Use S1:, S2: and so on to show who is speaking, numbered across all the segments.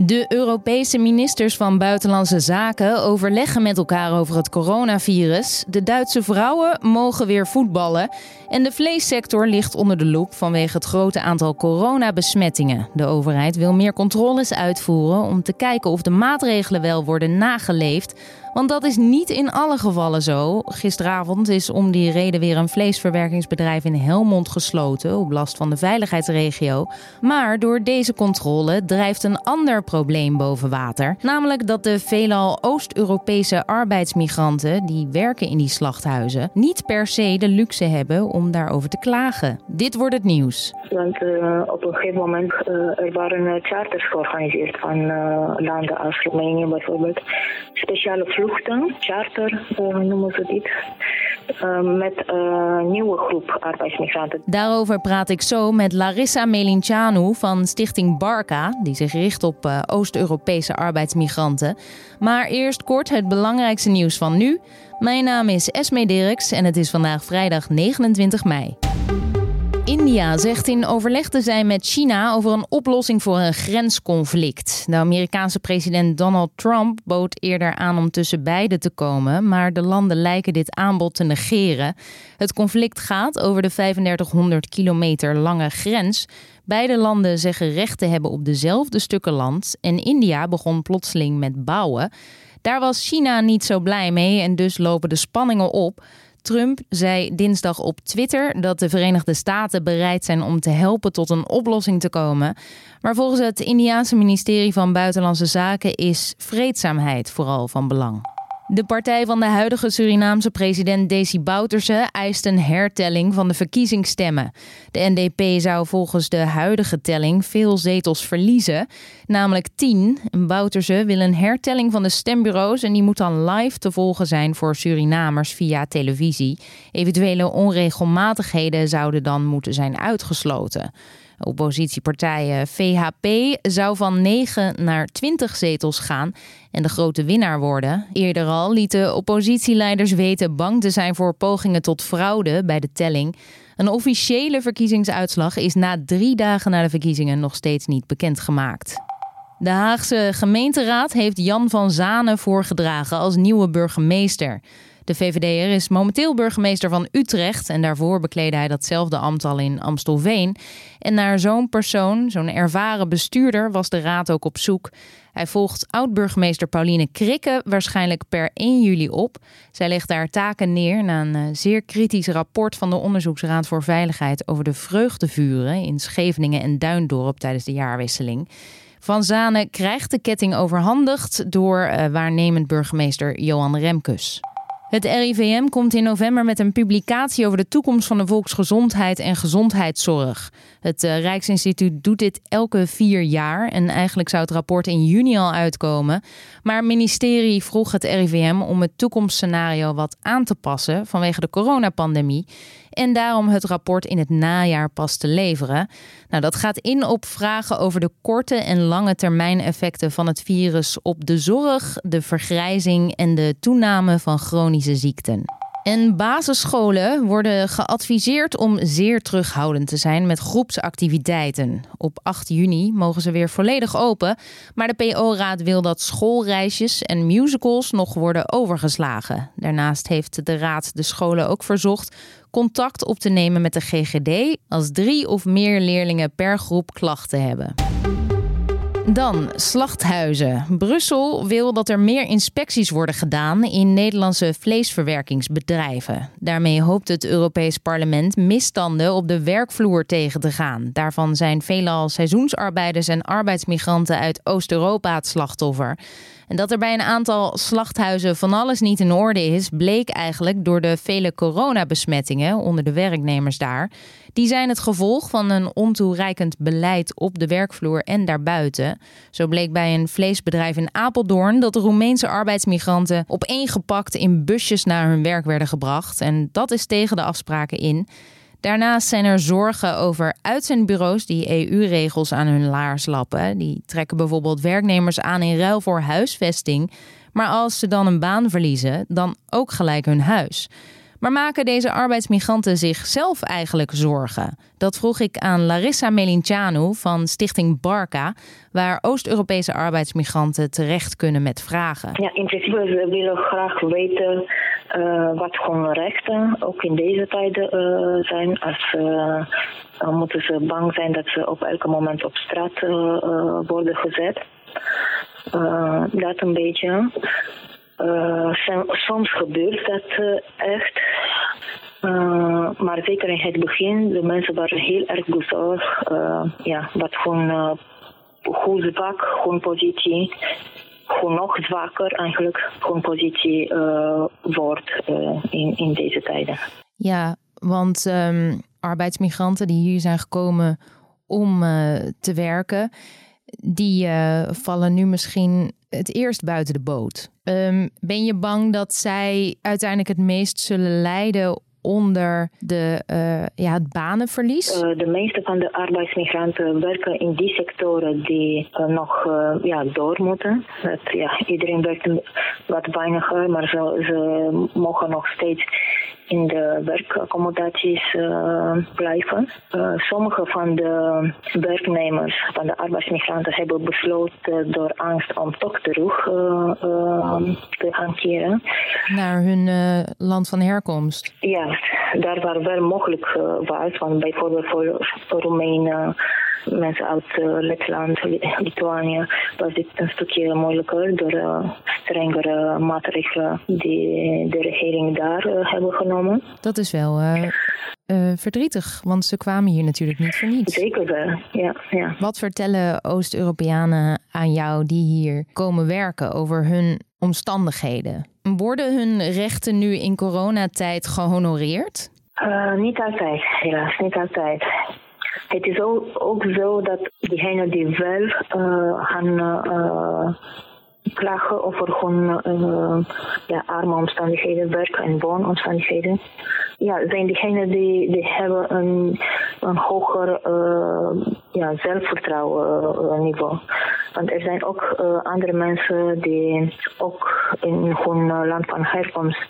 S1: De Europese ministers van Buitenlandse Zaken overleggen met elkaar over het coronavirus. De Duitse vrouwen mogen weer voetballen. En de vleessector ligt onder de loep vanwege het grote aantal coronabesmettingen. De overheid wil meer controles uitvoeren om te kijken of de maatregelen wel worden nageleefd. Want dat is niet in alle gevallen zo. Gisteravond is om die reden weer een vleesverwerkingsbedrijf in Helmond gesloten op last van de veiligheidsregio. Maar door deze controle drijft een ander probleem boven water. Namelijk dat de veelal Oost-Europese arbeidsmigranten die werken in die slachthuizen niet per se de luxe hebben om daarover te klagen. Dit wordt het nieuws.
S2: Want uh, op een gegeven moment uh, er waren charters georganiseerd van uh, landen als Roemenië bijvoorbeeld. Speciale vluchten, charter noemen ze dit. met een nieuwe groep arbeidsmigranten.
S1: Daarover praat ik zo met Larissa Melincianu van Stichting Barca, die zich richt op Oost-Europese arbeidsmigranten. Maar eerst kort het belangrijkste nieuws van nu. Mijn naam is Esme Dirks en het is vandaag vrijdag 29 mei. India zegt in overleg te zijn met China over een oplossing voor een grensconflict. De Amerikaanse president Donald Trump bood eerder aan om tussen beiden te komen, maar de landen lijken dit aanbod te negeren. Het conflict gaat over de 3500 kilometer lange grens. Beide landen zeggen recht te hebben op dezelfde stukken land en India begon plotseling met bouwen. Daar was China niet zo blij mee en dus lopen de spanningen op. Trump zei dinsdag op Twitter dat de Verenigde Staten bereid zijn om te helpen tot een oplossing te komen. Maar volgens het Indiaanse ministerie van Buitenlandse Zaken is vreedzaamheid vooral van belang. De partij van de huidige Surinaamse president Desi Bouterse eist een hertelling van de verkiezingsstemmen. De NDP zou volgens de huidige telling veel zetels verliezen, namelijk 10. Bouterse wil een hertelling van de stembureaus en die moet dan live te volgen zijn voor Surinamers via televisie. Eventuele onregelmatigheden zouden dan moeten zijn uitgesloten. Oppositiepartij VHP zou van 9 naar 20 zetels gaan en de grote winnaar worden. Eerder al lieten oppositieleiders weten bang te zijn voor pogingen tot fraude bij de telling. Een officiële verkiezingsuitslag is na drie dagen na de verkiezingen nog steeds niet bekendgemaakt. De Haagse gemeenteraad heeft Jan van Zanen voorgedragen als nieuwe burgemeester. De VVD'er is momenteel burgemeester van Utrecht en daarvoor bekleedde hij datzelfde ambt al in Amstelveen. En naar zo'n persoon, zo'n ervaren bestuurder, was de raad ook op zoek. Hij volgt oud-burgemeester Pauline Krikke waarschijnlijk per 1 juli op. Zij legt daar taken neer na een eh, zeer kritisch rapport van de Onderzoeksraad voor Veiligheid over de vreugdevuren in Scheveningen en Duindorp tijdens de jaarwisseling. Van Zanen krijgt de ketting overhandigd door uh, waarnemend burgemeester Johan Remkes. Het RIVM komt in november met een publicatie over de toekomst van de volksgezondheid en gezondheidszorg. Het uh, Rijksinstituut doet dit elke vier jaar en eigenlijk zou het rapport in juni al uitkomen. Maar het ministerie vroeg het RIVM om het toekomstscenario wat aan te passen vanwege de coronapandemie en daarom het rapport in het najaar pas te leveren. Nou, dat gaat in op vragen over de korte en lange termijn effecten van het virus op de zorg, de vergrijzing en de toename van chronische ziekten. En basisscholen worden geadviseerd om zeer terughoudend te zijn met groepsactiviteiten. Op 8 juni mogen ze weer volledig open, maar de PO-raad wil dat schoolreisjes en musicals nog worden overgeslagen. Daarnaast heeft de raad de scholen ook verzocht contact op te nemen met de GGD als drie of meer leerlingen per groep klachten hebben. Dan slachthuizen. Brussel wil dat er meer inspecties worden gedaan in Nederlandse vleesverwerkingsbedrijven. Daarmee hoopt het Europees Parlement misstanden op de werkvloer tegen te gaan. Daarvan zijn veelal seizoensarbeiders en arbeidsmigranten uit Oost-Europa het slachtoffer. En dat er bij een aantal slachthuizen van alles niet in orde is, bleek eigenlijk door de vele coronabesmettingen onder de werknemers daar. Die zijn het gevolg van een ontoereikend beleid op de werkvloer en daarbuiten. Zo bleek bij een vleesbedrijf in Apeldoorn dat de Roemeense arbeidsmigranten opeengepakt in busjes naar hun werk werden gebracht. En dat is tegen de afspraken in. Daarnaast zijn er zorgen over uitzendbureaus die EU-regels aan hun laars lappen. Die trekken bijvoorbeeld werknemers aan in ruil voor huisvesting. Maar als ze dan een baan verliezen, dan ook gelijk hun huis. Maar maken deze arbeidsmigranten zichzelf eigenlijk zorgen? Dat vroeg ik aan Larissa Melincianu van Stichting Barca, waar Oost-Europese arbeidsmigranten terecht kunnen met vragen.
S2: Ja, in principe we willen graag weten wat gewoon rechten ook in deze tijden uh, zijn. Als uh, moeten ze bang zijn dat ze op elk moment op straat worden gezet. dat een beetje. soms gebeurt dat echt. Maar zeker in het begin, de mensen waren heel erg bezorgd. Uh, ja, wat gewoon hoe zwak hun positie, hoe nog zwakker eigenlijk hun positie wordt in, in deze tijden.
S1: Ja, want um, arbeidsmigranten die hier zijn gekomen om te werken, die vallen nu misschien het eerst buiten de boot. Um, ben je bang dat zij uiteindelijk het meest zullen lijden onder de, uh, ja, het banenverlies?
S2: Uh, de meeste van de arbeidsmigranten werken in die sectoren die uh, nog ja, door moeten. Ja, iedereen werkt wat weiniger, maar ze, ze mogen nog steeds in de werkaccommodaties uh, blijven. Uh, sommige van de werknemers, van de arbeidsmigranten, hebben besloten door angst om toch terug uh, te gaan keren.
S1: Naar hun land van herkomst?
S2: Ja, daar waar wel mogelijk was. Want bijvoorbeeld voor, voor Roemenen mensen uit uh, Letland, Lituanië, was dit een stukje moeilijker door uh, strengere maatregelen die de regering daar uh, hebben genomen.
S1: Dat is wel verdrietig, want ze kwamen hier natuurlijk niet voor niets.
S2: Zeker wel, ja. ja.
S1: Wat vertellen Oost-Europeanen aan jou die hier komen werken over hun omstandigheden? Worden hun rechten nu in coronatijd gehonoreerd?
S2: niet altijd, helaas, niet altijd. Het is ook, zo dat diegenen die wel uh, gaan uh, klagen over hun uh, ja, arme omstandigheden, werk- en woonomstandigheden, ja, zijn diegenen die, die hebben een, een hoger ja, zelfvertrouwen niveau. Want er zijn ook andere mensen die ook in hun land van herkomst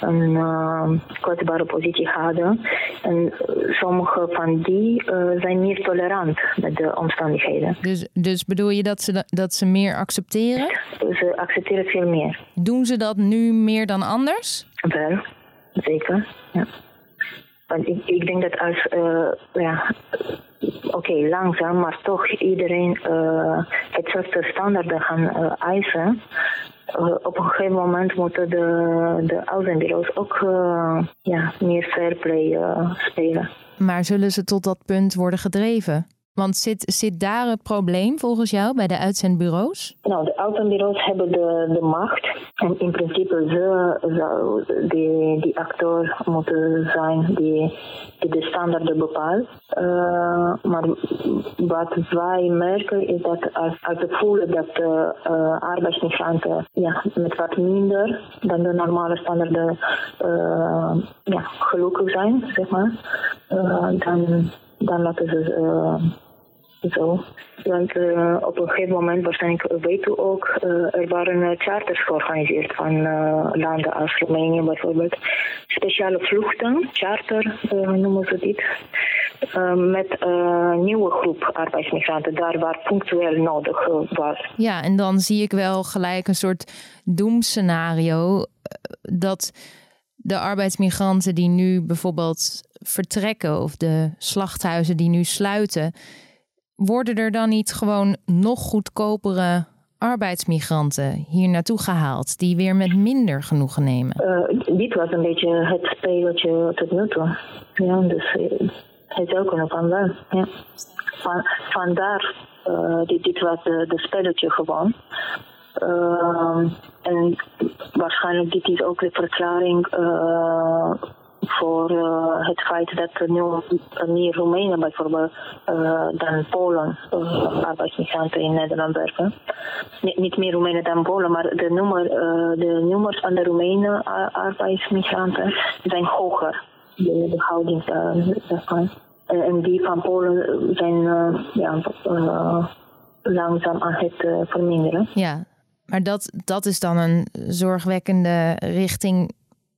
S2: een uh, kwetsbare positie hadden. En sommige van die uh, zijn meer tolerant met de omstandigheden.
S1: Dus, dus bedoel je dat ze, dat ze meer accepteren?
S2: Ze accepteren veel meer.
S1: Doen ze dat nu meer dan anders?
S2: Wel, zeker. Ja. Want ik, ik denk dat als, ja, oké, langzaam, maar toch iedereen uh, hetzelfde standaarden gaan uh, eisen, uh, op een gegeven moment moeten de, de uitzendbureaus ook ja, meer fair play spelen.
S1: Maar zullen ze tot dat punt worden gedreven? Want zit, zit daar het probleem volgens jou bij de uitzendbureaus?
S2: Nou, de uitzendbureaus hebben de, de macht. En in principe ze zou die, die acteur moeten zijn die, die de standaarden bepaalt. Uh, maar wat wij merken is dat als, als we voelen dat de uh, arbeidsmigranten ja, met wat minder dan de normale standaarden uh, ja, gelukkig zijn, zeg maar, dan, dan laten ze zo. Want uh, op een gegeven moment, waarschijnlijk weet u ook, er waren charters georganiseerd van landen als Roemenië bijvoorbeeld. Speciale vluchten, charter noemen ze dit. met een nieuwe groep arbeidsmigranten, daar waar punctueel nodig was.
S1: Ja, en dan zie ik wel gelijk een soort doemscenario dat de arbeidsmigranten die nu bijvoorbeeld vertrekken of de slachthuizen die nu sluiten, worden er dan niet gewoon nog goedkopere arbeidsmigranten hier naartoe gehaald die weer met minder genoegen nemen?
S2: Uh, dit was een beetje het spelletje tot nu toe. Ja, dus uh, het zou kunnen van wel. Ja. Van, vandaar, uh, dit, dit was de, spelletje gewoon. en waarschijnlijk dit is ook de verklaring voor uh, het feit dat nu meer Roemenen bijvoorbeeld uh, dan Polen uh, arbeidsmigranten in Nederland werken. Niet, niet meer Roemenen dan Polen, maar de, nummer, de nummers van de Roemenen arbeidsmigranten zijn hoger. De, de houding daarvan. en die van Polen zijn ja, langzaam aan het verminderen.
S1: Ja, maar dat, dat is dan een zorgwekkende richting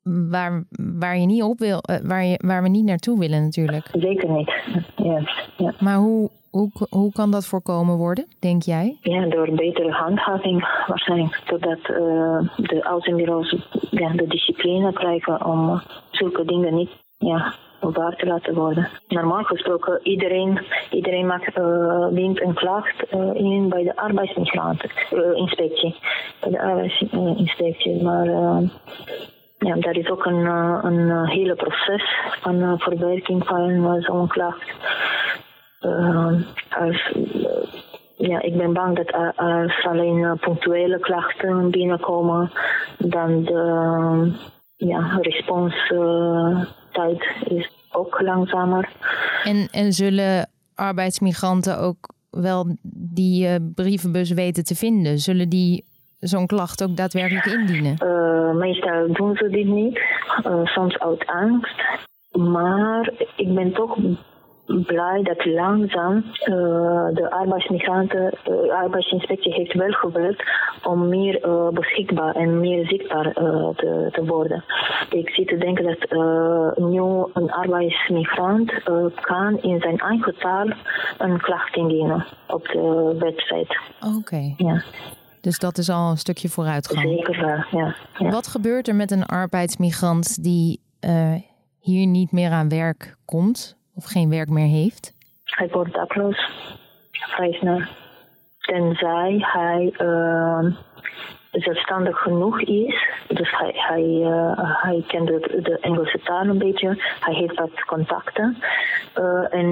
S1: waar, waar je niet op wil, eh, waar, je, waar we niet naartoe willen natuurlijk.
S2: Zeker niet. Ja. ja.
S1: Maar hoe, hoe, hoe kan dat voorkomen worden, denk jij?
S2: Ja, door betere handhaving waarschijnlijk. Doordat uh, de außenbureaus ja, de discipline krijgen om zulke dingen niet ja, waar te laten worden. Normaal gesproken, iedereen, iedereen maakt, uh, dient een klacht uh, in bij de arbeidsinspectie. bij de arbeidsinspectie. Maar ja, daar is ook een, een hele proces van verwerking van zo'n klacht. als, ja, ik ben bang dat als alleen punctuele klachten binnenkomen, dan de ja, responstijd is ook langzamer.
S1: En, en zullen arbeidsmigranten ook wel die brievenbus weten te vinden? Zullen die zo'n klacht ook daadwerkelijk indienen?
S2: Uh, meestal doen ze dit niet, uh, soms uit angst. Maar ik ben toch blij dat langzaam uh, de arbeidsmigranten, de uh, arbeidsinspectie heeft wel gewerkt om meer uh, beschikbaar en meer zichtbaar te, te, worden. Ik zit te denken dat nu een arbeidsmigrant kan in zijn eigen taal een klacht indienen op de website.
S1: Oké. Okay. Ja. Dus dat is al een stukje vooruitgang.
S2: Zeker, ja. ja.
S1: Wat gebeurt er met een arbeidsmigrant die hier niet meer aan werk komt? of geen werk meer heeft?
S2: Hij wordt dakloos, vrij snel. Tenzij hij uh, zelfstandig genoeg is. Dus hij, hij, uh, hij kent de, de, Engelse taal een beetje. Hij heeft wat contacten. Uh, en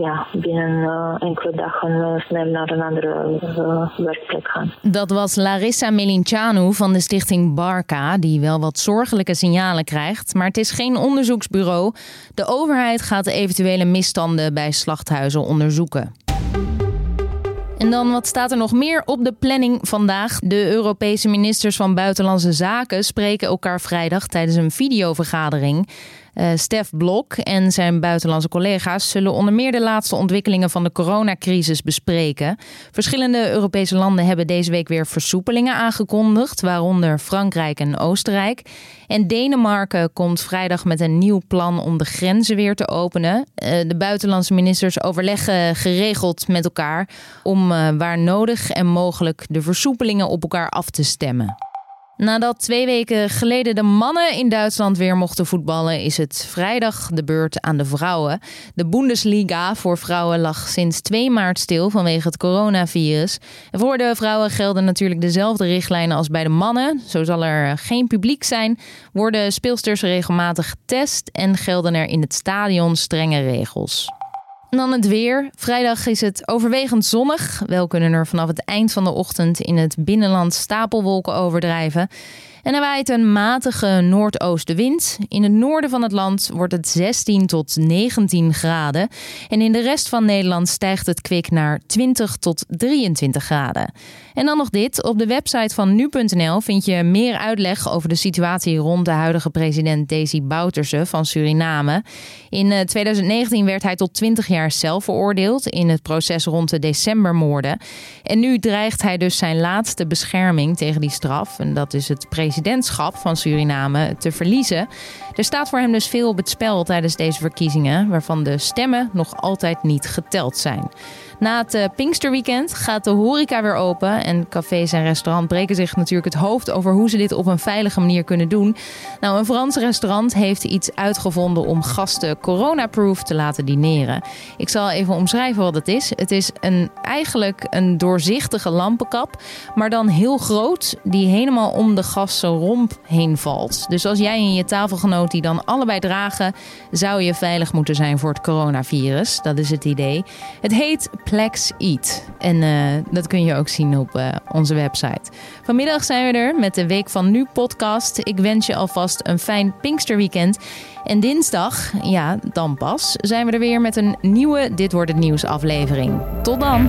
S2: ja, binnen uh, enkele dagen uh, snel naar een andere uh, werkplek gaan.
S1: Dat was Larissa Melincianu van de stichting Barca, die wel wat zorgelijke signalen krijgt. Maar het is geen onderzoeksbureau. De overheid gaat eventuele misstanden bij slachthuizen onderzoeken. En dan wat staat er nog meer op de planning vandaag? De Europese ministers van Buitenlandse Zaken spreken elkaar vrijdag tijdens een videovergadering. Uh, Stef Blok en zijn buitenlandse collega's zullen onder meer de laatste ontwikkelingen van de coronacrisis bespreken. Verschillende Europese landen hebben deze week weer versoepelingen aangekondigd, waaronder Frankrijk en Oostenrijk. En Denemarken komt vrijdag met een nieuw plan om de grenzen weer te openen. Uh, de buitenlandse ministers overleggen geregeld met elkaar om uh, waar nodig en mogelijk de versoepelingen op elkaar af te stemmen. Nadat twee weken geleden de mannen in Duitsland weer mochten voetballen, is het vrijdag de beurt aan de vrouwen. De Bundesliga voor vrouwen lag sinds 2 maart stil vanwege het coronavirus. Voor de vrouwen gelden natuurlijk dezelfde richtlijnen als bij de mannen. Zo zal er geen publiek zijn, worden speelsters regelmatig getest en gelden er in het stadion strenge regels. Dan het weer. Vrijdag is het overwegend zonnig. Wel kunnen er vanaf het eind van de ochtend in het binnenland stapelwolken overdrijven. En er waait een matige noordoostenwind. In het noorden van het land wordt het 16 tot 19 graden. En in de rest van Nederland stijgt het kwik naar 20 tot 23 graden. En dan nog dit. Op de website van nu.nl vind je meer uitleg over de situatie rond de huidige president Desi Bouterse van Suriname. In 2019 eh, werd hij tot 20 jaar zelf veroordeeld in het proces rond de decembermoorden. En nu dreigt hij dus zijn laatste bescherming tegen die straf. En dat is het president presidentschap van Suriname te verliezen. Er staat voor hem dus veel op het spel tijdens deze verkiezingen, waarvan de stemmen nog altijd niet geteld zijn. Na het uh, Pinksterweekend gaat de horeca weer open. En cafés en restaurants breken zich natuurlijk het hoofd over hoe ze dit op een veilige manier kunnen doen. Nou, een Frans restaurant heeft iets uitgevonden om gasten coronaproof te laten dineren. Ik zal even omschrijven wat het is. Het is een, eigenlijk een doorzichtige lampenkap, maar dan heel groot, die helemaal om de gasten romp heen valt. Dus als jij en je tafelgenoot die dan allebei dragen, zou je veilig moeten zijn voor het coronavirus. Dat is het idee. Het heet Plex Eat. En uh, dat kun je ook zien op uh, onze website. Vanmiddag zijn we er met de Week van Nu podcast. Ik wens je alvast een fijn Pinksterweekend. En dinsdag, ja, dan pas, zijn we er weer met een nieuwe Dit wordt het nieuws aflevering. Tot dan!